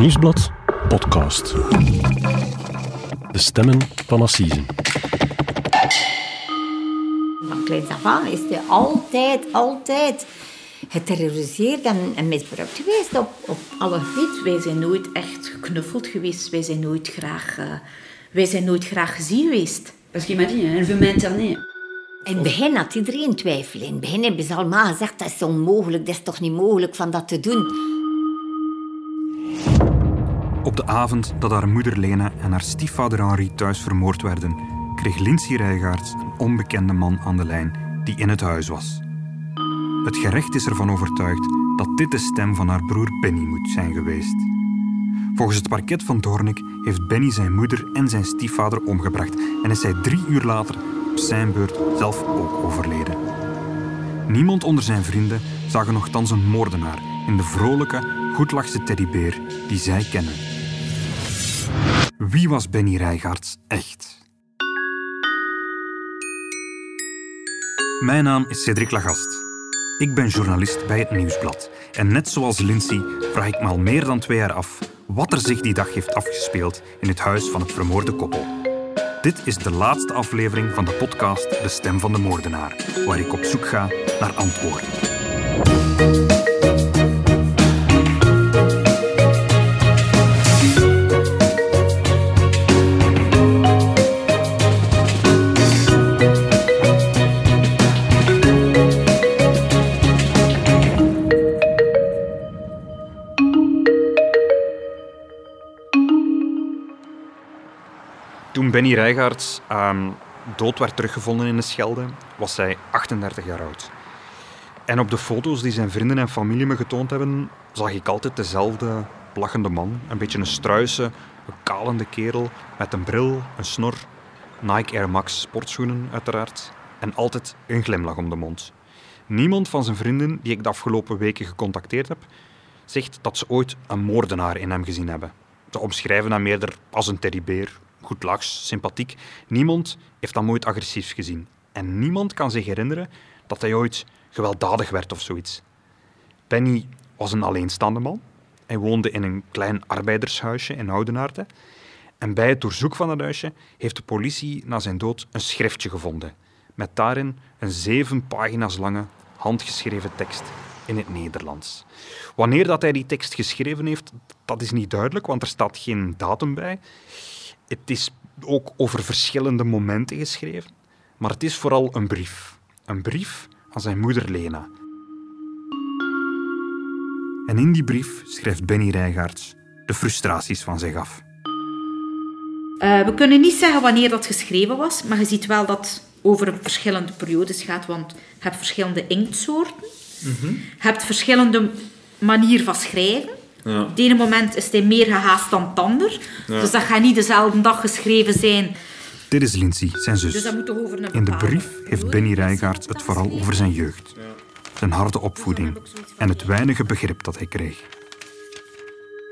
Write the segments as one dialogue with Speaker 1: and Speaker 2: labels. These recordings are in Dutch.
Speaker 1: Nieuwsblad podcast. De stemmen van Assisen.
Speaker 2: Van kleins af aan is hij altijd, altijd geterroriseerd en, en misbruikt geweest op, op alle gebieden. Wij zijn nooit echt geknuffeld geweest. Wij zijn nooit graag, uh, wij zijn nooit graag gezien geweest.
Speaker 3: Parce qu'il m'a dit, elle veut m'interner.
Speaker 2: In het begin had iedereen twijfel. In het begin hebben ze allemaal gezegd, dat is onmogelijk, dat is toch niet mogelijk van dat te doen.
Speaker 4: Op de avond dat haar moeder Lena en haar stiefvader Henri thuis vermoord werden, kreeg Lindsay Rijgaards een onbekende man aan de lijn die in het huis was. Het gerecht is ervan overtuigd dat dit de stem van haar broer Benny moet zijn geweest. Volgens het parket van Doornik heeft Benny zijn moeder en zijn stiefvader omgebracht en is hij drie uur later op zijn beurt zelf ook overleden. Niemand onder zijn vrienden zag er nogthans een moordenaar in de vrolijke, goedlachse teddybeer die zij kennen. Wie was Benny Rijgaards echt? Mijn naam is Cedric Lagast. Ik ben journalist bij het Nieuwsblad. En net zoals Lindsay vraag ik me al meer dan twee jaar af wat er zich die dag heeft afgespeeld in het huis van het vermoorde koppel. Dit is de laatste aflevering van de podcast De Stem van de Moordenaar, waar ik op zoek ga naar antwoorden. Toen Benny Rijgaards um, dood werd teruggevonden in de Schelde, was hij 38 jaar oud. En op de foto's die zijn vrienden en familie me getoond hebben, zag ik altijd dezelfde lachende man. Een beetje een struise, een kalende kerel met een bril, een snor, Nike Air Max sportschoenen uiteraard en altijd een glimlach om de mond. Niemand van zijn vrienden die ik de afgelopen weken gecontacteerd heb, zegt dat ze ooit een moordenaar in hem gezien hebben. Ze omschrijven hem eerder als een teddybeer, goed lachs, sympathiek. Niemand heeft hem ooit agressief gezien. En niemand kan zich herinneren dat hij ooit gewelddadig werd of zoiets. Benny was een alleenstaande man. Hij woonde in een klein arbeidershuisje in Oudenaarde. En bij het doorzoek van dat huisje heeft de politie na zijn dood een schriftje gevonden. Met daarin een zeven pagina's lange handgeschreven tekst in het Nederlands. Wanneer dat hij die tekst geschreven heeft, dat is niet duidelijk, want er staat geen datum bij. Het is ook over verschillende momenten geschreven, maar het is vooral een brief. Een brief aan zijn moeder Lena. En in die brief schrijft Benny Rijgaards de frustraties van zich af.
Speaker 3: Uh, we kunnen niet zeggen wanneer dat geschreven was, maar je ziet wel dat het over verschillende periodes gaat, want je hebt verschillende inktsoorten, mm -hmm. je hebt verschillende manieren van schrijven. Ja. Op het ene moment is hij meer gehaast dan het ander. Ja. Dus dat gaat niet dezelfde dag geschreven zijn.
Speaker 4: Dit is Lindsay, zijn zus.
Speaker 3: Dus dat moet toch over een
Speaker 4: In de brief heeft Benny Rijgaard het vooral over zijn jeugd. Zijn harde opvoeding en het weinige begrip dat hij kreeg.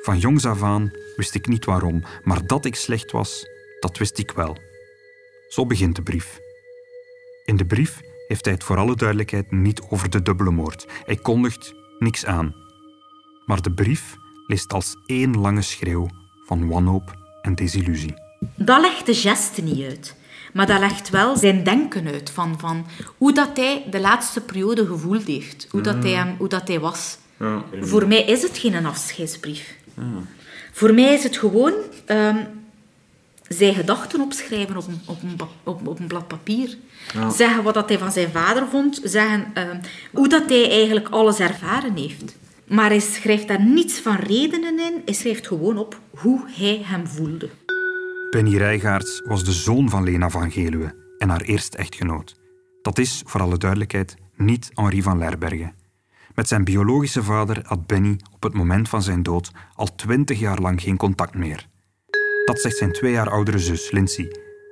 Speaker 4: Van jongs af aan wist ik niet waarom, maar dat ik slecht was, dat wist ik wel. Zo begint de brief. In de brief heeft hij het voor alle duidelijkheid niet over de dubbele moord. Hij kondigt niks aan. Maar de brief leest als één lange schreeuw van wanhoop en desillusie.
Speaker 3: Dat legt de geste niet uit. Maar dat legt wel zijn denken uit van, van hoe dat hij de laatste periode gevoeld heeft. Hoe, dat, hij, hem, hoe dat hij was. Ja, Voor mij is het geen afscheidsbrief. Ja. Voor mij is het gewoon um, zijn gedachten opschrijven op een, op een, op, op een blad papier. Ja. Zeggen wat dat hij van zijn vader vond. Zeggen um, hoe dat hij eigenlijk alles ervaren heeft. Maar hij schrijft daar niets van redenen in. Hij schrijft gewoon op hoe hij hem voelde.
Speaker 4: Penny Rijgaards was de zoon van Lena van Geluwe en haar eerste echtgenoot. Dat is, voor alle duidelijkheid, niet Henri van Lerbergen. Met zijn biologische vader had Benny op het moment van zijn dood al twintig jaar lang geen contact meer. Dat zegt zijn twee jaar oudere zus, Lindsay.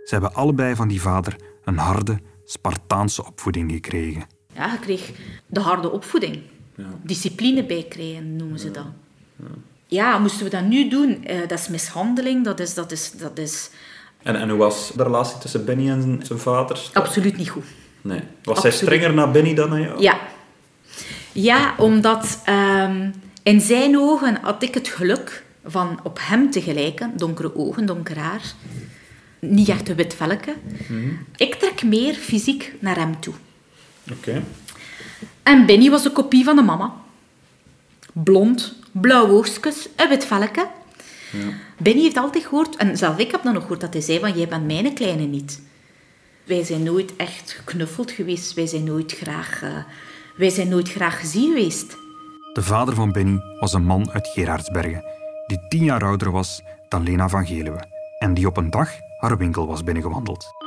Speaker 4: Ze hebben allebei van die vader een harde, Spartaanse opvoeding gekregen.
Speaker 3: Ja, je kreeg de harde opvoeding. Ja. Discipline bijkrijgen, noemen ze dat. Ja. moesten we dat nu doen? Uh, dat is mishandeling, dat is... Dat is, dat is...
Speaker 5: En, en hoe was de relatie tussen Benny en zijn vader?
Speaker 3: Absoluut niet goed.
Speaker 5: Nee. Was hij strenger naar Benny dan naar jou?
Speaker 3: Ja. Ja, omdat um, in zijn ogen had ik het geluk van op hem te gelijken. Donkere ogen, donker haar. Niet echt een wit velke. Ik trek meer fysiek naar hem toe.
Speaker 5: Oké.
Speaker 3: En Benny was een kopie van de mama. Blond, blauw oogstjes, een wit velke. Benny heeft altijd gehoord, en zelf ik heb dan nog gehoord, dat hij zei van, jij bent mijn kleine niet. Wij zijn nooit echt geknuffeld geweest. Wij zijn nooit graag, eh, wij zijn nooit graag gezien geweest.
Speaker 4: De vader van Benny was een man uit Gerardsbergen, die tien jaar ouder was dan Lena van Geluwe en die op een dag haar winkel was binnengewandeld.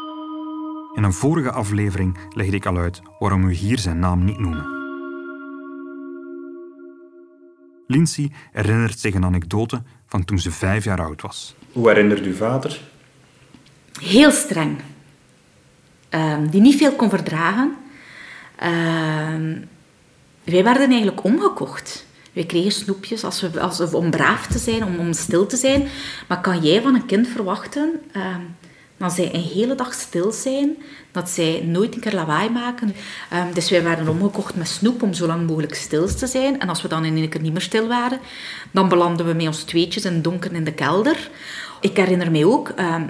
Speaker 4: In een vorige aflevering legde ik al uit waarom we hier zijn naam niet noemen. Lindsay herinnert zich een anekdote van toen ze vijf jaar oud was.
Speaker 5: Hoe herinnert uw vader?
Speaker 3: Heel streng. Ehm, die niet veel kon verdragen. Ehm, wij werden eigenlijk omgekocht. Wij kregen snoepjes als we, als we, om braaf te zijn, om, om stil te zijn. Maar kan jij van een kind verwachten ehm, dat zij een hele dag stil zijn, dat zij nooit een keer lawaai maken? Ehm, dus wij werden omgekocht met snoep om zo lang mogelijk stil te zijn. En als we dan in één keer niet meer stil waren, dan belanden we met ons tweetjes in het donker in de kelder. Ik herinner mij ook, ehm,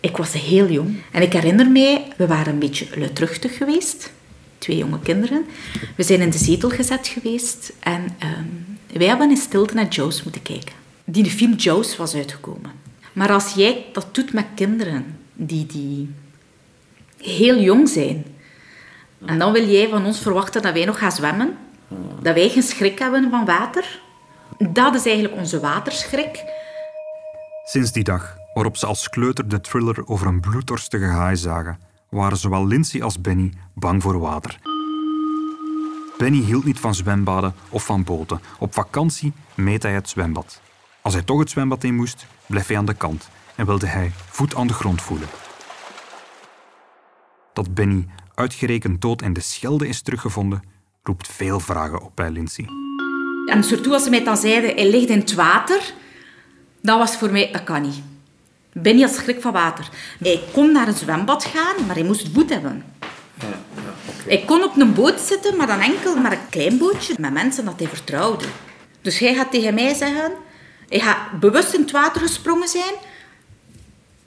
Speaker 3: ik was heel jong. En ik herinner mij, we waren een beetje luidruchtig geweest twee jonge kinderen. We zijn in de zetel gezet geweest en ehm, wij hebben in stilte naar Jaws moeten kijken. Die de film Jaws was uitgekomen. Maar als jij dat doet met kinderen die, die heel jong zijn, en dan wil jij van ons verwachten dat wij nog gaan zwemmen, dat wij geen schrik hebben van water, dat is eigenlijk onze waterschrik.
Speaker 4: Sinds die dag waarop ze als kleuter de thriller over een bloeddorstige haai zagen, waren zowel Lindsay als Benny bang voor water. Benny hield niet van zwembaden of van boten. Op vakantie meet hij het zwembad. Als hij toch het zwembad in moest, bleef hij aan de kant en wilde hij voet aan de grond voelen. Dat Benny uitgerekend dood in de Schelde is teruggevonden, roept veel vragen op bij Lindsay.
Speaker 3: En surtout als ze mij dan zeiden, hij ligt in het water, dat was voor mij, dat kan niet. Benny had schrik van water. Hij kon naar een zwembad gaan, maar hij moest voet hebben. Hij kon op een boot zitten, maar dan enkel maar een klein bootje met mensen dat hij vertrouwde. Dus hij gaat tegen mij zeggen, hij gaat bewust in het water gesprongen zijn,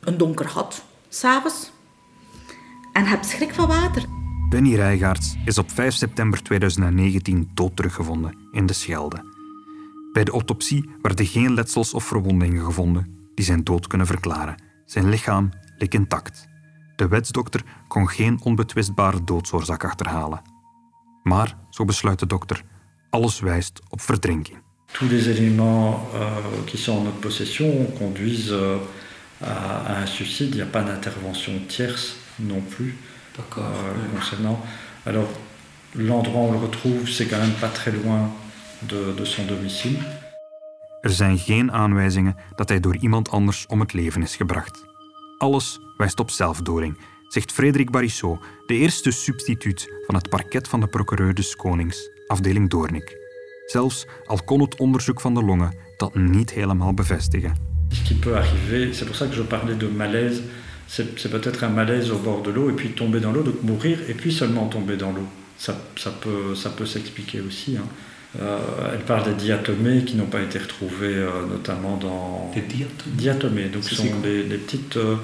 Speaker 3: een donker gat, s'avonds, en hebt schrik van water.
Speaker 4: Benny Rijgaards is op 5 september 2019 dood teruggevonden in de Schelde. Bij de autopsie werden geen letsels of verwondingen gevonden die zijn dood kunnen verklaren. Zijn lichaam leek intact. De wetsdokter kon geen onbetwistbare doodsoorzaak achterhalen. Maar, zo besluit de dokter, alles wijst op verdrinking.
Speaker 6: Tous les éléments euh, qui sont en notre possession conduisent euh, à, à un suicide. Il n'y a pas d'intervention tierce non plus euh, concernant. Alors, l'endroit où on le retrouve, c'est quand même pas très loin de, de son domicile.
Speaker 4: Er zijn geen aanwijzingen dat hij door iemand anders om het leven is gebracht. Alles wijst op zelfdoding, zegt Frederik Barissot, de eerste substituut van het parket van de procureur des Konings, afdeling Doornik. Zelfs al kon het onderzoek van de longen dat niet helemaal bevestigen.
Speaker 6: Ce qui peut arriver, c'est pour ça que je parlais de malaise, c'est peut-être un malaise au bord de l'eau et puis tomber dans l'eau, donc mourir et puis seulement tomber dans l'eau. Ça, ça peut, ça peut s'expliquer aussi. hein. Euh, elle parle des diatomées qui n'ont pas été retrouvées, euh, notamment dans...
Speaker 5: Des diatomées
Speaker 6: Diatomées, donc ce sont les, les petites euh,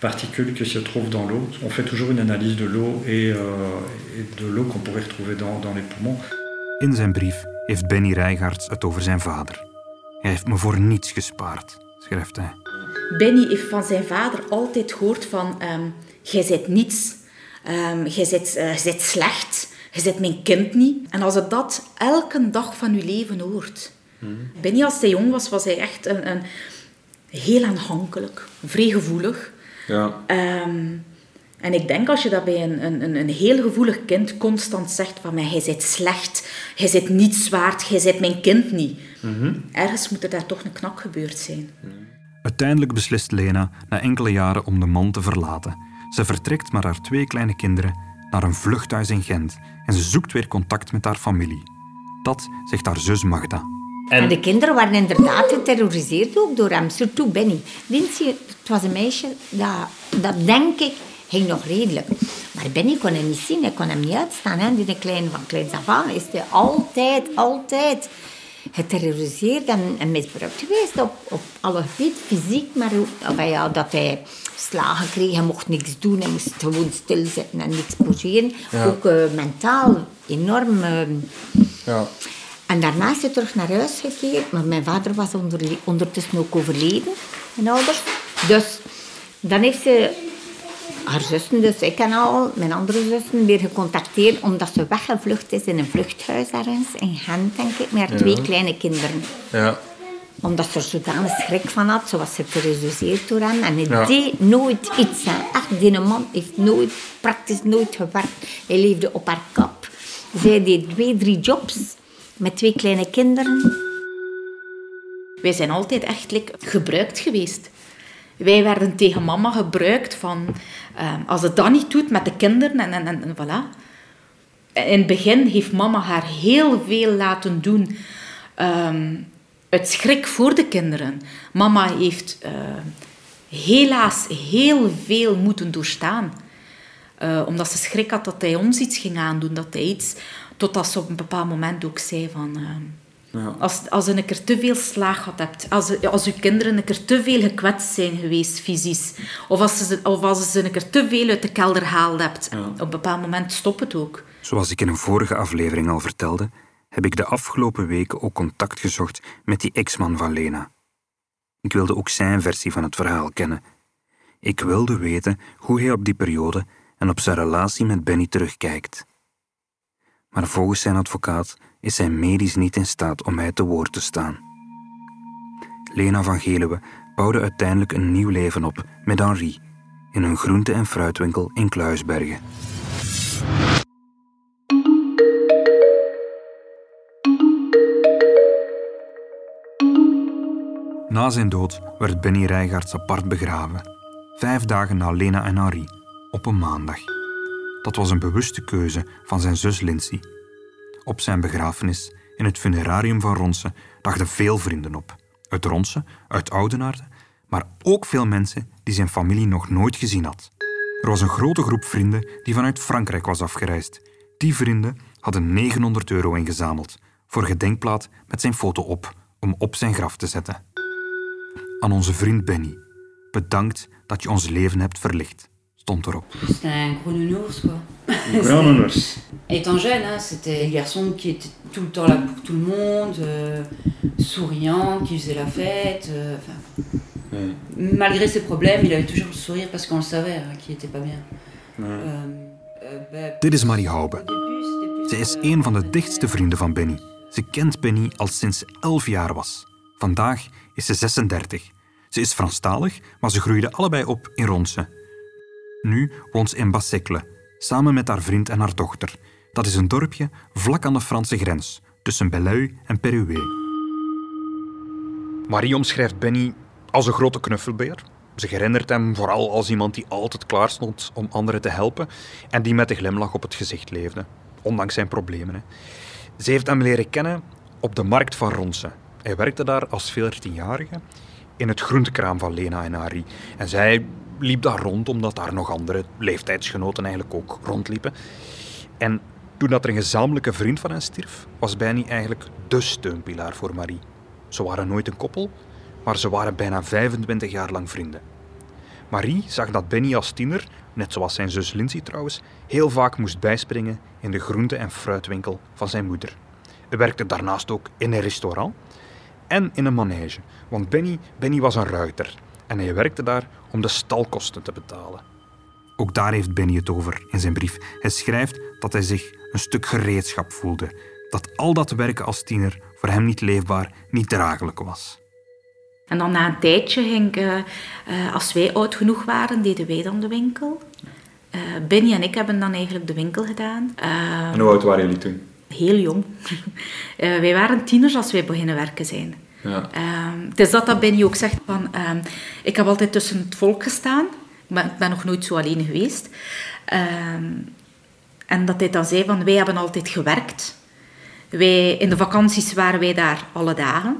Speaker 6: particules qui se trouvent dans l'eau. On fait toujours une analyse de l'eau et, euh, et de l'eau qu'on pourrait retrouver dans, dans les poumons.
Speaker 4: In zijn brief heeft Benny Rijgaards het over zijn vader. Hij heeft me voor niets gespaard, schrijft hij.
Speaker 3: Benny heeft van zijn vader altijd gehoord van... ehm, jij bent niets. Ehm, jij, bent, eh, slecht. Je bent mijn kind niet. En als je dat elke dag van je leven hoort... Benny, als hij jong was, was hij echt een, een, heel aanhankelijk. Vrij gevoelig.
Speaker 5: Ja.
Speaker 3: Ehm, en ik denk als je dat bij een, een, een, een heel gevoelig kind constant zegt van... mij, Jij bent slecht. Jij bent niets waard. Jij bent mijn kind niet. Ergens moet er daar toch een knak gebeurd zijn.
Speaker 4: Uiteindelijk beslist Lena na enkele jaren om de man te verlaten. Ze vertrekt met haar twee kleine kinderen naar een vluchthuis in Gent en ze zoekt weer contact met haar familie. Dat zegt haar zus Magda.
Speaker 2: En de kinderen waren inderdaad geterroriseerd ook door hem, surtout Benny. Lindsay, het was een meisje, dat, dat denk ik, ging nog redelijk. Maar Benny kon hem niet zien, hij kon hem niet uitstaan. Hè. Die kleine van kleins af aan is hij altijd, altijd geterroriseerd en, misbruikt geweest op, op alle gebieden, fysiek, maar ook ja, dat hij slagen kreeg, hij mocht niks doen, hij moest gewoon stilzitten en niks poseren. Ook uh, mentaal enorm. Uh, ja. En daarna is hij terug naar huis gekeerd, maar mijn vader was onder, ondertussen ook overleden, mijn ouders. Dus dan heeft ze haar zussen, dus ik en al, mijn andere zussen, weer gecontacteerd omdat ze weggevlucht is in een vluchthuis ergens, in Gent denk ik, met haar twee kleine kinderen. Ja. Omdat ze er zodanig schrik van had, ze was geterroriseerd door hem. En hij deed nooit iets. Hè. Echt, die man heeft nooit, praktisch nooit gewerkt. Hij leefde op haar kap. Zij deed twee, drie jobs met twee kleine kinderen.
Speaker 3: Wij zijn altijd echt gebruikt geweest. Wij werden tegen mama gebruikt van... Ehm, als het dat niet doet met de kinderen en, en, en, voilà. In het begin heeft mama haar heel veel laten doen... Um, uit schrik voor de kinderen. Mama heeft uh, helaas heel veel moeten doorstaan. Uh, omdat ze schrik had dat hij ons iets ging aandoen. Dat hij iets... Totdat ze op een bepaald moment ook zei van... Uh, ja. Als, als je een keer te veel slaag gehad hebt, als, als je kinderen een keer te veel gekwetst zijn geweest, fysisch, of als, ze, of als je ze een keer te veel uit de kelder gehaald hebt, op een bepaald moment stop het ook.
Speaker 4: Zoals ik in een vorige aflevering al vertelde, heb ik de afgelopen weken ook contact gezocht met die ex-man van Lena. Ik wilde ook zijn versie van het verhaal kennen. Ik wilde weten hoe hij op die periode en op zijn relatie met Benny terugkijkt. Maar volgens zijn advocaat is hij medisch niet in staat om mij te woord te staan. Lena van Geluwe bouwde uiteindelijk een nieuw leven op met Henri in een groente- en fruitwinkel in Kluisbergen. Na zijn dood werd Benny Rijgaards apart begraven, vijf dagen na Lena en Henri, op een maandag. Dat was een bewuste keuze van zijn zus Lindsay op zijn begrafenis in het funerarium van Ronse dachten veel vrienden op. Uit Ronse, uit Oudenaarde, maar ook veel mensen die zijn familie nog nooit gezien had. Er was een grote groep vrienden die vanuit Frankrijk was afgereisd. Die vrienden hadden 900 euro ingezameld voor gedenkplaat met zijn foto op, om op zijn graf te zetten. Aan onze vriend Benny, bedankt dat je ons leven hebt verlicht, stond erop.
Speaker 7: C'était un gros nounours, quoi.
Speaker 6: Grand nounours.
Speaker 7: Étant jeune, hein, c'était un garçon qui était tout le temps là pour tout le monde, euh, souriant, qui faisait la fête. Euh, ouais. Malgré ses problèmes, il avait toujours le sourire parce qu'on le savait hein, qu'il n'était pas bien. Ouais.
Speaker 4: Euh, bah, Dit is Marie Haube. Ze is een van de dichtste vrienden van Benny. Ze kent Benny al sinds 11 jaar was. Vandaag is ze 36. Ze is Franstalig, maar ze groeiden allebei op in Ronse. Nu woont ze in Bassekle, samen met haar vriend en haar dochter. Dat is een dorpje vlak aan de Franse grens, tussen Belluy en Peruwe. Marie omschrijft Benny als een grote knuffelbeer. Ze herinnert hem vooral als iemand die altijd klaar stond om anderen te helpen en die met een glimlach op het gezicht leefde, ondanks zijn problemen. Ze heeft hem leren kennen op de markt van Ronse. Hij werkte daar als 14-jarige in het groentekraam van Lena en Harry. En zij liep daar rond, omdat daar nog andere leeftijdsgenoten eigenlijk ook rondliepen. En toen dat er een gezamenlijke vriend van hen stierf, was Benny eigenlijk de steunpilaar voor Marie. Ze waren nooit een koppel, maar ze waren bijna 25 jaar lang vrienden. Marie zag dat Benny als tiener, net zoals zijn zus Lindsay trouwens, heel vaak moest bijspringen in de groente- en fruitwinkel van zijn moeder. Hij werkte daarnaast ook in een restaurant en in een manege, want Benny, Benny was een ruiter en hij werkte daar om de stalkosten te betalen. Ook daar heeft Benny het over in zijn brief. Hij schrijft dat hij zich een stuk gereedschap voelde, dat al dat werken als tiener voor hem niet leefbaar, niet draaglijk was.
Speaker 3: En dan na een tijdje ging uh, als wij oud genoeg waren, deden wij dan de winkel. Uh, Benny en ik hebben dan eigenlijk de winkel gedaan.
Speaker 5: en hoe oud waren jullie toen?
Speaker 3: Heel jong. wij waren tieners als wij beginnen werken zijn. Ja. Ehm, het is dat dat Benny ook zegt van... Ehm, ik heb altijd tussen het volk gestaan. Maar ik ben nog nooit zo alleen geweest. Ehm, en dat hij dan zei van... Wij hebben altijd gewerkt. Wij, in de vakanties waren wij daar alle dagen.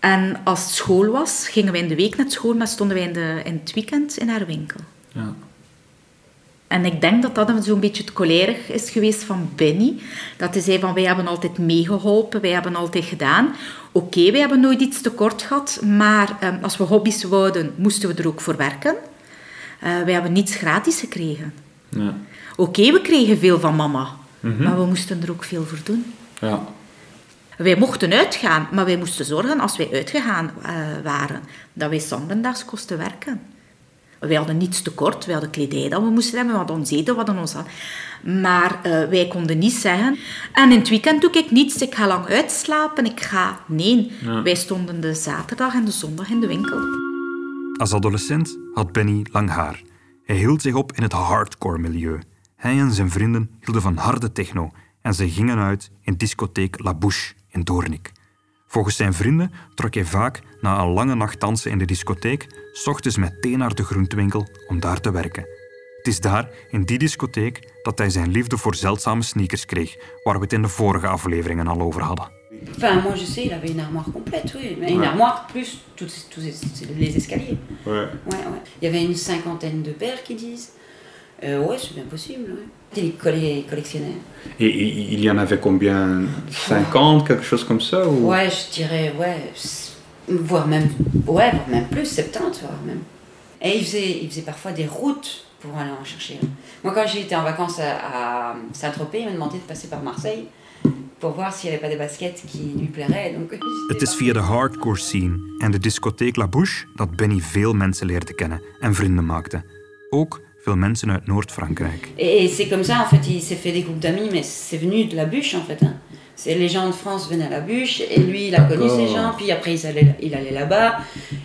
Speaker 3: En als het school was, gingen wij in de week naar school, maar stonden wij in, de, in het weekend in haar winkel. Ja. En ik denk dat dat zo'n beetje het colerisch is geweest van Benny. Dat hij zei van, wij hebben altijd meegeholpen, wij hebben altijd gedaan. Oké, wij hebben nooit iets tekort gehad, maar ehm, als we hobby's wouden, moesten we er ook voor werken. Uh, wij hebben niets gratis gekregen. Ja. Oké, we kregen veel van mama, mhm. maar we moesten er ook veel voor doen. Ja. Wij mochten uitgaan, maar wij moesten zorgen als wij uitgegaan uh, waren, dat wij zondags kosten werken. Wij hadden niets tekort, we hadden kledij dat we moesten hebben, we hadden ons eten, we hadden ons... Maar uh, wij konden niet zeggen... En in het weekend doe ik niets, ik ga lang uitslapen, ik ga... Nee, wij stonden de zaterdag en de zondag in de winkel.
Speaker 4: Als adolescent had Benny lang haar. Hij hield zich op in het hardcore milieu. Hij en zijn vrienden hielden van harde techno en ze gingen uit in discotheek La Bouche in Doornik. Volgens zijn vrienden trok hij vaak na een lange nacht dansen in de discotheek, s ochtends meteen naar de groentewinkel om daar te werken. Het is daar, in die discotheek, dat hij zijn liefde voor zeldzame sneakers kreeg, waar we het in de vorige afleveringen al over hadden.
Speaker 7: Enfin, moi je sais, il avait une armoire complète, oui. Mais une armoire plus tous, tous les escaliers. Ouais. ouais, ouais. Il y avait une cinquantaine de paires qui disent. Euh, ouais, c'est bien possible. Ouais. Il collectionnait.
Speaker 5: Et, et, il y en avait combien? 50, quelque chose comme ça ou...
Speaker 7: Ouais, je dirais, ouais, voire même, ouais, voire même plus, 70, voire même. Et il faisait, il faisait parfois des routes pour aller en chercher. Moi, quand j'étais en vacances à, à Saint-Tropez, il m'a demandé de passer par Marseille pour voir s'il n'y avait pas des baskets qui lui plairaient. Donc,
Speaker 4: Het is via de hardcore scene en de discotheek La Bouche dat Benny veel mensen leerde kennen en vrienden maakte. Ook veel mensen uit Noord-Frankrijk.
Speaker 7: Et c'est comme ça, en fait, il s'est fait des groupes d'amis, mais c'est venu de la bûche, en fait. Hein. Les gens de France venaient à la bûche, et lui, il a connu ces gens, puis après, il allait, il allait là-bas.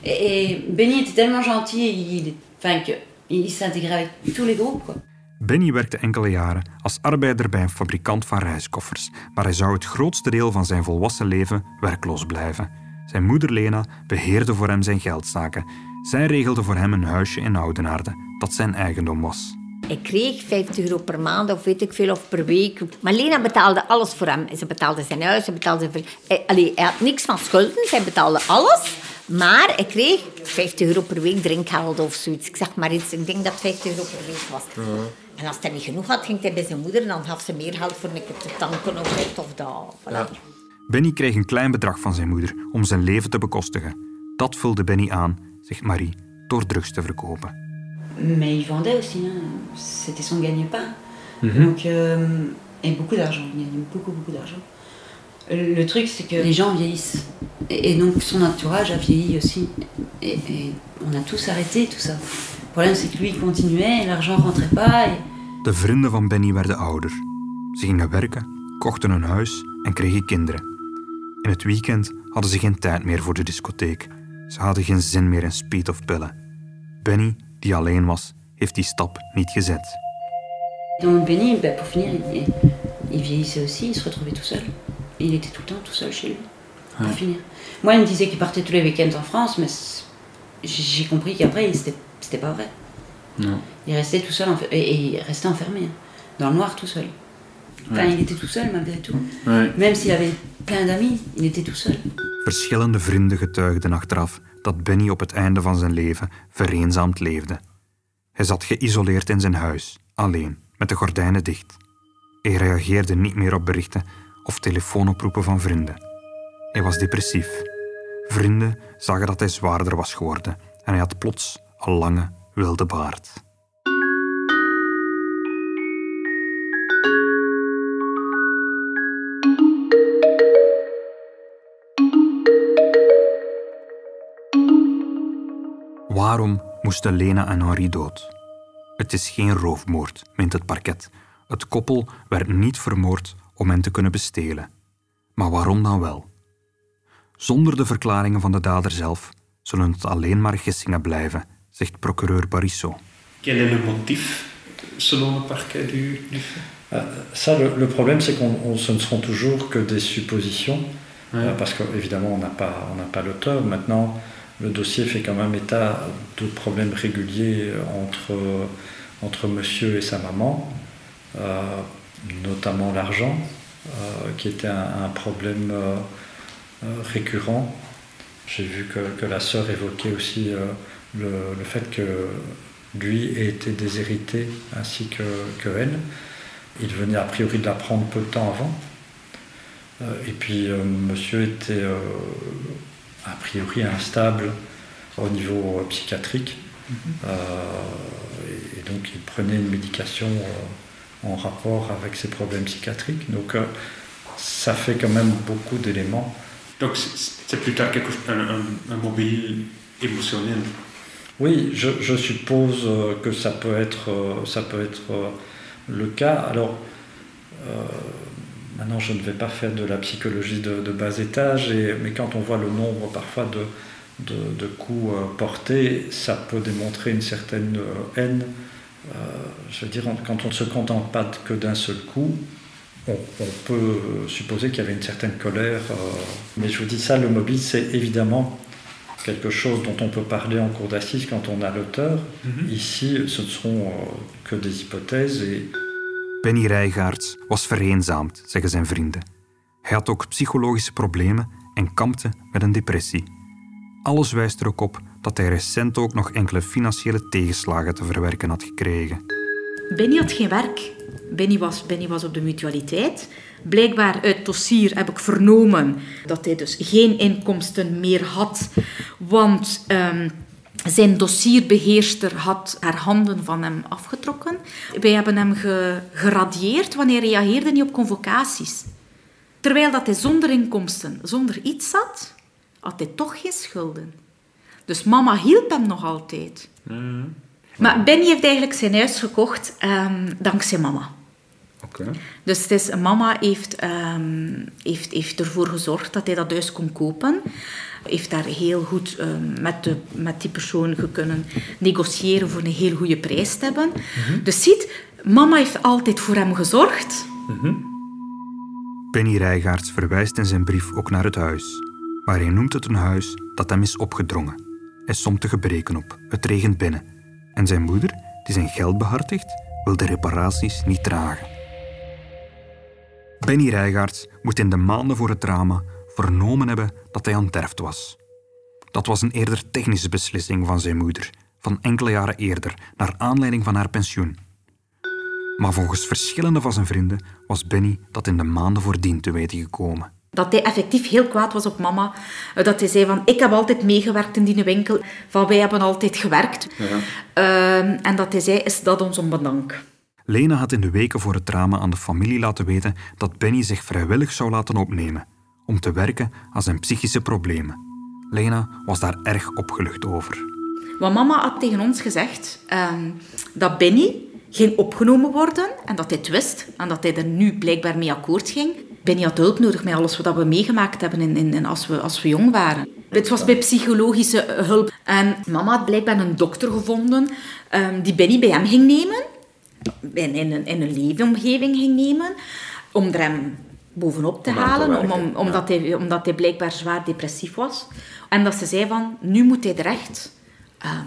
Speaker 7: Et, et, Benny était tellement gentil, il, enfin, il s'intégrait avec tous les groupes, quoi.
Speaker 4: Benny werkte enkele jaren als arbeider bij een fabrikant van reiskoffers, maar hij zou het grootste deel van zijn volwassen leven werkloos blijven. Zijn moeder Lena beheerde voor hem zijn geldzaken. Zij regelde voor hem een huisje in Oudenaarde, dat zijn eigendom was.
Speaker 2: Ik kreeg 50 euro per maand of weet ik veel, of per week. Maar Lena betaalde alles voor hem. Ze betaalde zijn huis, ze betaalde... Hij, allee, hij had niks van schulden, zij betaalde alles. Maar ik kreeg 50 euro per week drinkgeld of zoiets. Ik zeg maar iets, ik denk dat 50 euro per week was. En als hij niet genoeg had, ging hij bij zijn moeder en dan gaf ze meer geld voor een te tanken of dit of dat. Voilà.
Speaker 4: Benny kreeg een klein bedrag van zijn moeder om zijn leven te bekostigen. Dat vulde Benny aan, zegt Marie, door drugs te verkopen.
Speaker 7: Mais il vendait aussi, hein. c'était son gagne-pain. Mm -hmm. Donc, euh, et beaucoup d'argent, il gagnait beaucoup, beaucoup d'argent. Le truc, c'est que les gens vieillissent. Et, et, donc son entourage a vieilli aussi. Et, et, on a tous arrêté tout ça. Le problème, c'est que lui, il continuait, l'argent rentrait pas. Et...
Speaker 4: De vrienden van Benny werden ouder. Ze gingen werken, kochten een huis en kregen kinderen. In het weekend hadden ze geen tijd meer voor de discotheek. Ze hadden geen zin meer in speed of pillen. Benny, die alleen was, heeft die stap niet gezet.
Speaker 7: Donc Benny, bah, pour finir, il, il vieillissait aussi, il se retrouvait tout seul. Il était tout le temps tout seul chez lui, pour ouais. finir. Moi, il me disait qu'il partait tous les week-ends en France, mais j'ai compris qu'après, c'était pas vrai. Non. Il restait tout seul, et, et il restait enfermé, dans le noir tout seul. Enfin, ouais. il était tout seul malgré tout. Ouais. Même s'il avait plein d'amis, il était tout seul.
Speaker 4: Verschillende vrienden getuigden achteraf dat Benny op het einde van zijn leven vereenzaamd leefde. Hij zat geïsoleerd in zijn huis, alleen, met de gordijnen dicht. Hij reageerde niet meer op berichten of telefoonoproepen van vrienden. Hij was depressief. Vrienden zagen dat hij zwaarder was geworden en hij had plots een lange, wilde baard. Waarom moesten Lena en Henri dood? Het is geen roofmoord, meent het parket. Het koppel werd niet vermoord om hen te kunnen bestelen. Maar waarom dan wel? Zonder de verklaringen van de dader zelf zullen het alleen maar gissingen blijven, zegt procureur Barissot.
Speaker 8: Quel est le motif selon le parquet du, du fait
Speaker 6: euh, Ça, le, le problème, c'est qu'on ce ne seront toujours que des suppositions, ouais. euh, parce qu'évidemment, on n'a pas, on pas l'auteur. Maintenant, le dossier fait quand même état de problèmes réguliers entre, entre monsieur et sa maman, euh, notamment l'argent, euh, qui était un, problème euh, récurrent. J'ai vu que, que, la sœur évoquait aussi le, le, fait que lui ait été déshérité ainsi que, que elle. Il venait a priori de l'apprendre peu de temps avant. Et puis monsieur était a priori instable au niveau psychiatrique. Euh, et, donc il prenait une médication euh, en rapport avec ses problèmes psychiatriques. Donc euh, ça fait quand même beaucoup d'éléments.
Speaker 8: Donc c'est tard quelque un, un- un mobile émotionnel.
Speaker 6: Oui, je, je suppose que ça peut être, ça peut être le cas. Alors, maintenant, je ne vais pas faire de la psychologie de, de bas étage, et, mais quand on voit le nombre parfois de, de, de coups euh, portés, ça peut démontrer une certaine euh, haine. Euh, je veux dire, quand on ne se contente pas que d'un seul coup, on, on peut supposer qu'il y avait une certaine colère. euh, mais je vous dis ça, le mobile, c'est évidemment quelque chose dont on peut parler en cours d'assises quand on a l'auteur. Ici, ce ne seront euh, que des hypothèses et
Speaker 4: Benny Rijgaards was vereenzaamd, zeggen zijn vrienden. Hij had ook psychologische problemen en kampte met een depressie. Alles wijst er ook op dat hij recent ook nog enkele financiële tegenslagen te verwerken had gekregen.
Speaker 3: Benny had geen werk. Benny was, Benny was op de mutualiteit. Blijkbaar uit dossier heb ik vernomen dat hij dus geen inkomsten meer had, want ehm, zijn dossierbeheerster had haar handen van hem afgetrokken. Wij hebben hem ge- geradieerd wanneer hij reageerde niet op convocaties. Terwijl dat hij zonder inkomsten, zonder iets zat, had hij toch geen schulden. Dus mama hielp hem nog altijd. Maar Benny heeft eigenlijk zijn huis gekocht ehm, dankzij mama.
Speaker 5: Oké.
Speaker 3: Dus het is, mama heeft, ehm, heeft, heeft ervoor gezorgd dat hij dat huis kon kopen. Heeft daar heel goed ehm, met, de, met die persoon kunnen negociëren voor een heel goede prijs te hebben. Dus ziet, mama heeft altijd voor hem gezorgd.
Speaker 4: Benny Rijgaards verwijst in zijn brief ook naar het huis. Maar hij noemt het een huis dat hem is opgedrongen. Hij somt de gebreken op. Het regent binnen. En zijn moeder, die zijn geld behartigt, wil de reparaties niet dragen. Benny Rijgaards moet in de maanden voor het drama vernomen hebben dat hij onterfd was. Dat was een eerder technische beslissing van zijn moeder, van enkele jaren eerder, naar aanleiding van haar pensioen. Maar volgens verschillende van zijn vrienden was Benny dat in de maanden voordien te weten gekomen.
Speaker 3: Dat hij effectief heel kwaad was op mama. Eh, Dat hij zei van, ik heb altijd meegewerkt in die winkel. Van, wij hebben altijd gewerkt. Ehm, en dat hij zei, is dat ons om bedank.
Speaker 4: Lena had in de weken voor het drama aan de familie laten weten dat Benny zich vrijwillig zou laten opnemen om te werken aan zijn psychische problemen. Lena was daar erg opgelucht over.
Speaker 3: Want mama had tegen ons gezegd ehm, dat Benny ging opgenomen worden en dat hij het wist en dat hij er nu blijkbaar mee akkoord ging. Benny had hulp nodig met alles wat we meegemaakt hebben in, in, als, we, als we jong waren. Het was bij psychologische hulp. En mama had blijkbaar een dokter gevonden ehm, die Benny bij hem ging nemen. In, in, een, in een leefomgeving ging nemen. Om er hem bovenop te
Speaker 5: Om aan te
Speaker 3: halen. om, omdat, hij, omdat hij blijkbaar zwaar depressief was. En dat ze zei van, nu moet hij er echt... ehm,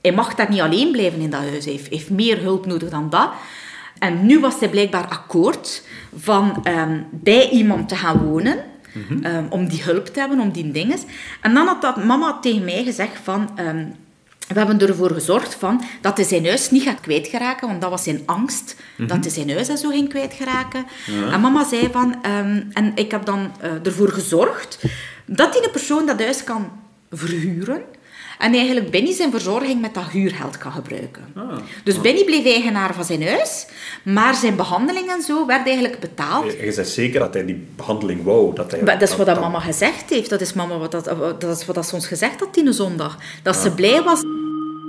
Speaker 3: hij mag daar niet alleen blijven in dat huis. Hij heeft, heeft meer hulp nodig dan dat. En nu was hij blijkbaar akkoord van ehm, bij iemand te gaan wonen. ehm, om die hulp te hebben, om die dingen. En dan had dat mama tegen mij gezegd van... we hebben ervoor gezorgd van dat hij zijn huis niet gaat kwijtgeraken, want dat was zijn angst, dat hij zijn huis en zo ging kwijtgeraken. En mama zei van... ehm, en ik heb dan eh, ervoor gezorgd dat die een persoon dat huis kan verhuren. En eigenlijk Benny zijn verzorging met dat huurgeld kan gebruiken. Dus Benny bleef eigenaar van zijn huis, maar zijn behandeling en zo werd eigenlijk betaald.
Speaker 5: Je, je zegt zeker dat hij die behandeling wou. Dat, hij,
Speaker 3: Maar dat is wat dat mama gezegd heeft. Dat is, mama wat dat, dat, is wat dat ze ons gezegd had die zondag. Dat ze blij was.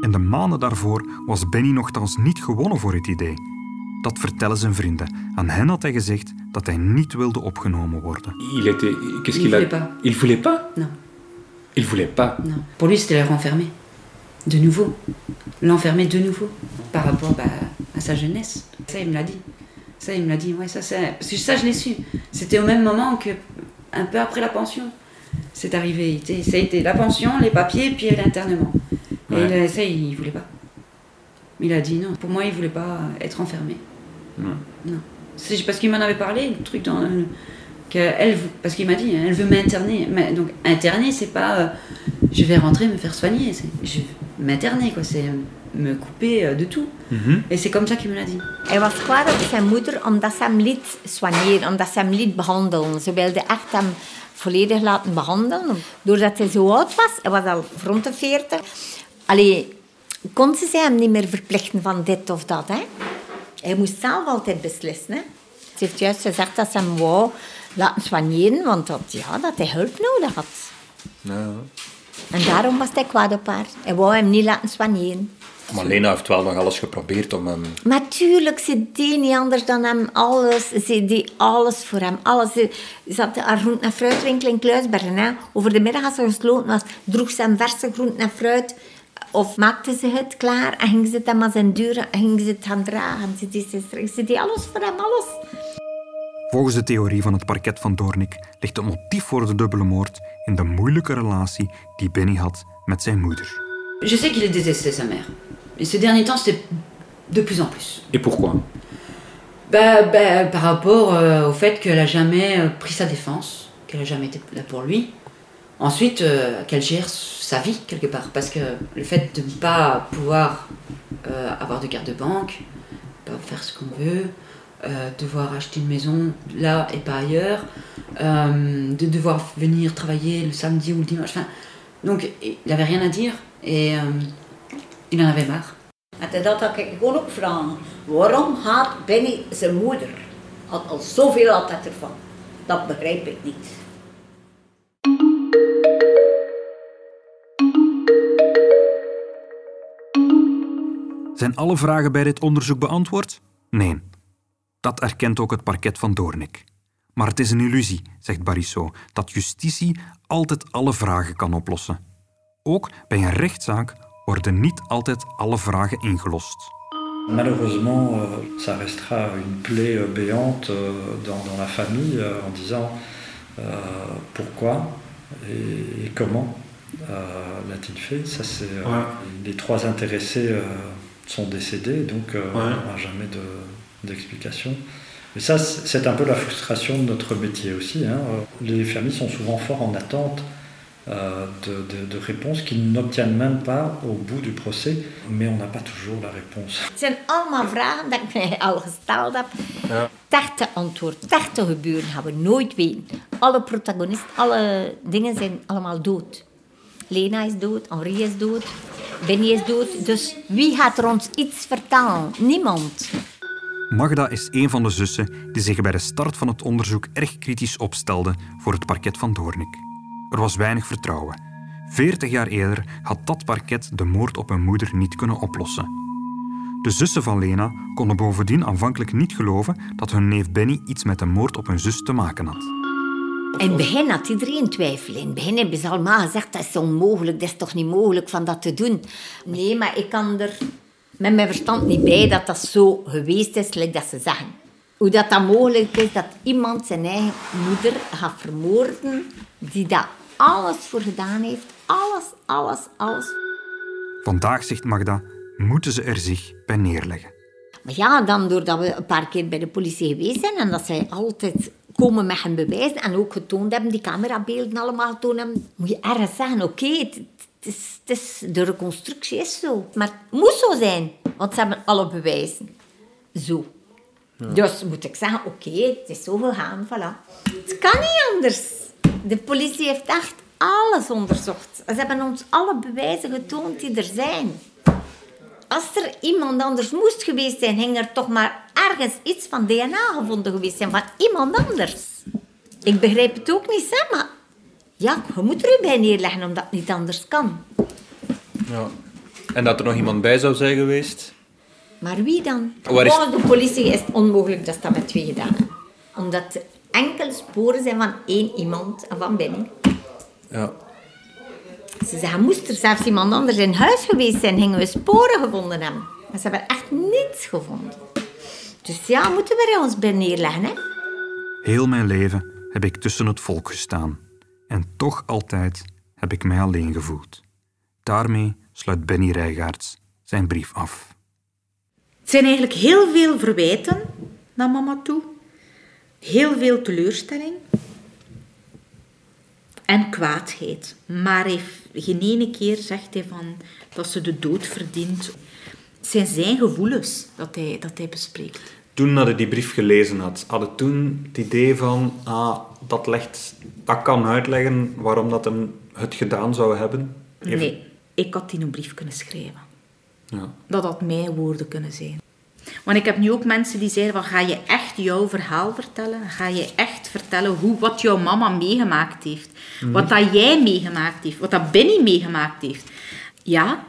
Speaker 4: In de maanden daarvoor was Benny nogthans niet gewonnen voor het idee. Dat vertellen zijn vrienden. Aan hen had hij gezegd dat hij niet wilde opgenomen worden.
Speaker 5: Il était... Qu'est-ce
Speaker 7: Il voulait pas.
Speaker 5: Il voulait pas
Speaker 7: Non,
Speaker 5: Il voulait pas.
Speaker 7: non. Pour lui, c'était la renfermer. De nouveau. L'enfermer de nouveau. Par rapport bah, à sa jeunesse. Ça, il me l'a dit. Ça, il me l'a dit. Ouais, ça, que ça, je l'ai su. C'était au même moment que, un peu après la pension. C'est arrivé. Ça a été la pension, les papiers, puis l'internement. Et il ça, il voulait pas. Il a dit non. Pour moi, il voulait pas être enfermé.
Speaker 5: Ouais.
Speaker 7: Non. C'est parce qu'il m'en avait parlé, le truc dans. Que elle, vou- parce qu'il m'a dit, elle veut m'interner. Mais Donc, interner, c'est pas. euh, je vais rentrer me faire soigner. c'est- Je m'interner, quoi. C'est. me couper euh, de tout. Et c'est comme ça qu'il me l'a dit.
Speaker 2: Hij was kwaad op zijn moeder omdat ze hem liet soigneren, omdat ze hem liet behandelen. Ze wilde echt hem volledig laten behandelen. Doordat hij zo oud was, hij was al rond de 40, allee, kon ze hem niet meer verplichten van dit of dat. Hè? Hij moest zelf altijd beslissen. Hè? Ze heeft juist gezegd dat ze hem wou laten soigneren, want dat, ja, dat hij hulp nodig had. En daarom was hij kwaad op haar. Hij wou hem niet laten soigneren.
Speaker 9: Maar Lena heeft wel nog alles geprobeerd om hem...
Speaker 2: Maar tuurlijk, ze deed niet anders dan hem alles. Ze deed alles voor hem. Alles. Ze zat haar groente- en fruitwinkel in Kluisbergen. Hè. Over de middag als ze gesloten was, droeg ze hem verse groenten en fruit. Of maakte ze het klaar en ging ze het hem aan zijn deur ging ze het gaan dragen. Ze deed, ze, ze deed alles voor hem, alles.
Speaker 4: Volgens de theorie van het parket van Doornik ligt het motief voor de dubbele moord in de moeilijke relatie die Benny had met zijn moeder.
Speaker 7: Je sais qu'il détestait sa mère. Et ces derniers temps, c'était de plus en plus.
Speaker 5: Et pourquoi?
Speaker 7: Bah, bah, par rapport euh, au fait qu'elle a jamais euh, pris sa défense, qu'elle a jamais été là pour lui. Ensuite, euh, qu'elle gère sa vie quelque part, parce que le fait de ne pas pouvoir euh, avoir de carte de banque, pas faire ce qu'on veut, euh, devoir acheter une maison là et pas ailleurs, euh, de devoir venir travailler le samedi ou le dimanche. Enfin, donc, il n'avait rien à dire et euh, il en avait marre.
Speaker 2: En dat had ik gewoon ook vragen. Waarom haat Benny zijn moeder? Had al zoveel altijd ervan. Dat begrijp ik niet.
Speaker 4: Zijn alle vragen bij dit onderzoek beantwoord? Nee. Dat erkent ook het parket van Doornik. Maar het is een illusie, zegt Barissot, dat justitie altijd alle vragen kan oplossen. Ook bij een rechtszaak worden niet altijd alle vragen ingelost.
Speaker 6: Malheureusement, euh, ça restera une plaie béante euh, dans, dans la famille euh, en disant euh, pourquoi et, et comment euh, l'a-t-il fait. Ça, c'est, euh,
Speaker 8: Ouais.
Speaker 6: Les trois intéressés sont décédés, donc
Speaker 8: Ouais.
Speaker 6: on n'aura jamais de- d'explication. Mais ça, c'est un peu la frustration de notre métier aussi. hein. Les familles sont souvent fort en attente euh, de, réponses qu'ils n'obtiennent même pas au bout du procès, mais on n'a pas toujours la réponse.
Speaker 2: Het zijn allemaal vragen dat ik mij al gesteld heb.
Speaker 9: Ja.
Speaker 2: Techte antwoord, techte gebeuren gaan we nooit weten. Alle protagonisten, alle dingen zijn allemaal dood. Lena is dood, Henri is dood, Benny is dood. Dus wie gaat er ons iets vertellen? Niemand.
Speaker 4: Magda is een van de zussen die zich bij de start van het onderzoek erg kritisch opstelde voor het parket van Doornik. Er was weinig vertrouwen. Veertig jaar eerder had dat parket de moord op hun moeder niet kunnen oplossen. De zussen van Lena konden bovendien aanvankelijk niet geloven dat hun neef Benny iets met de moord op hun zus te maken had.
Speaker 2: In het begin had iedereen twijfel. In het begin hebben ze allemaal gezegd, dat is onmogelijk, dat is toch niet mogelijk van dat te doen. Nee, maar ik kan er met mijn verstand niet bij dat dat zo geweest is, like dat ze zeggen. Hoe dat, dat mogelijk is dat iemand zijn eigen moeder gaat vermoorden, die daar alles voor gedaan heeft. Alles, alles, alles.
Speaker 4: Vandaag, zegt Magda, moeten ze er zich bij neerleggen.
Speaker 2: Maar ja, dan doordat we een paar keer bij de politie geweest zijn en dat zij altijd komen met hun bewijs en ook getoond hebben, die camerabeelden allemaal getoond hebben, moet je ergens zeggen, oké, het is, het is, de reconstructie is zo. Maar het moet zo zijn, want ze hebben alle bewijzen. Zo. Dus moet ik zeggen, oké, het is zo gegaan, voilà. Het kan niet anders. De politie heeft echt alles onderzocht. Ze hebben ons alle bewijzen getoond die er zijn. Als er iemand anders moest geweest zijn, ging er toch maar ergens iets van DNA gevonden geweest zijn van iemand anders. Ik begrijp het ook niet, hè, maar ja, je moet er je bij neerleggen omdat het niet anders kan.
Speaker 9: Ja. En dat er nog iemand bij zou zijn geweest?
Speaker 2: Maar wie dan?
Speaker 9: Waar is-
Speaker 2: Volgens de politie is het onmogelijk dat ze dat met twee gedaan hebben. Omdat er enkele sporen zijn van één iemand en van Benny.
Speaker 9: Ja.
Speaker 2: Ze zeggen, moest er zelfs iemand anders in huis geweest zijn, gingen we sporen gevonden hebben. Maar ze hebben echt niets gevonden. Dus ja, moeten we er ons bij neerleggen, hè?
Speaker 4: Heel mijn leven heb ik tussen het volk gestaan. En toch altijd heb ik mij alleen gevoeld. Daarmee sluit Benny Rijgaards zijn brief af.
Speaker 3: Het zijn eigenlijk heel veel verwijten naar mama toe. Heel veel teleurstelling. en kwaadheid. Maar hij geen ene keer zegt hij van dat ze de dood verdient. Het zijn zijn gevoelens dat hij, dat hij bespreekt.
Speaker 5: Toen dat hij die brief gelezen had, had hij toen het idee van, ah, dat, legt, dat kan uitleggen waarom dat hem het gedaan zou hebben? Even-
Speaker 3: Nee, ik had die een brief kunnen schrijven.
Speaker 5: Ja.
Speaker 3: Dat had mijn woorden kunnen zijn. Want ik heb nu ook mensen die zeggen van, ga je echt jouw verhaal vertellen? Ga je echt vertellen hoe, wat jouw mama meegemaakt heeft? Wat dat jij meegemaakt heeft? Wat dat Benny meegemaakt heeft? Ja,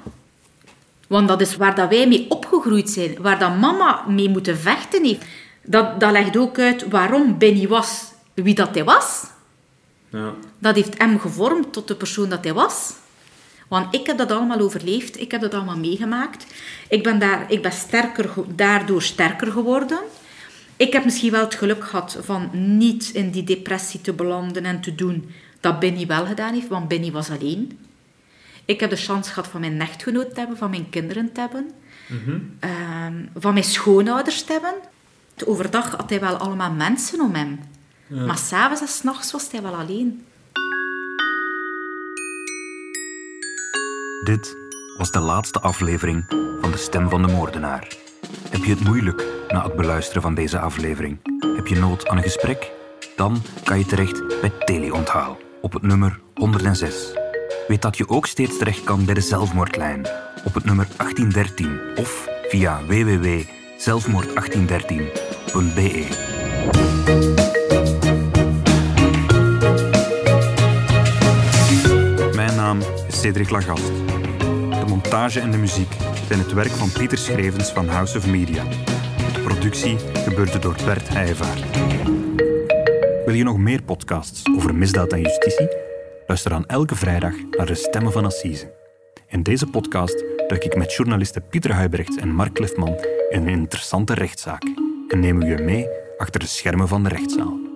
Speaker 3: want dat is waar dat wij mee opgegroeid zijn. Waar dat mama mee moeten vechten heeft. Dat, dat legt ook uit waarom Benny was wie dat hij was.
Speaker 5: Ja.
Speaker 3: Dat heeft hem gevormd tot de persoon dat hij was. Want ik heb dat allemaal overleefd. Ik heb dat allemaal meegemaakt. Ik ben, daar, ik ben sterker, daardoor sterker geworden. Ik heb misschien wel het geluk gehad van niet in die depressie te belanden en te doen dat Benny wel gedaan heeft, want Benny was alleen. Ik heb de chance gehad van mijn echtgenoot te hebben, van mijn kinderen te hebben, ehm, van mijn schoonouders te hebben. Overdag had hij wel allemaal mensen om hem. Maar s'avonds en s'nachts was hij wel alleen.
Speaker 4: Dit was de laatste aflevering van De Stem van de Moordenaar. Heb je het moeilijk na het beluisteren van deze aflevering? Heb je nood aan een gesprek? Dan kan je terecht bij Teleonthaal op het nummer 106. Weet dat je ook steeds terecht kan bij de zelfmoordlijn op het nummer 1813 of via www.zelfmoord1813.be. Mijn naam is Cedric Lagast. De montage en de muziek zijn het werk van Pieter Schrevens van House of Media. De productie gebeurde door Bert Heijvaart. Wil je nog meer podcasts over misdaad en justitie? Luister dan elke vrijdag naar de Stemmen van Assise. In deze podcast duik ik met journalisten Pieter Huibrecht en Mark Cliffman in een interessante rechtszaak en nemen we je mee achter de schermen van de rechtszaal.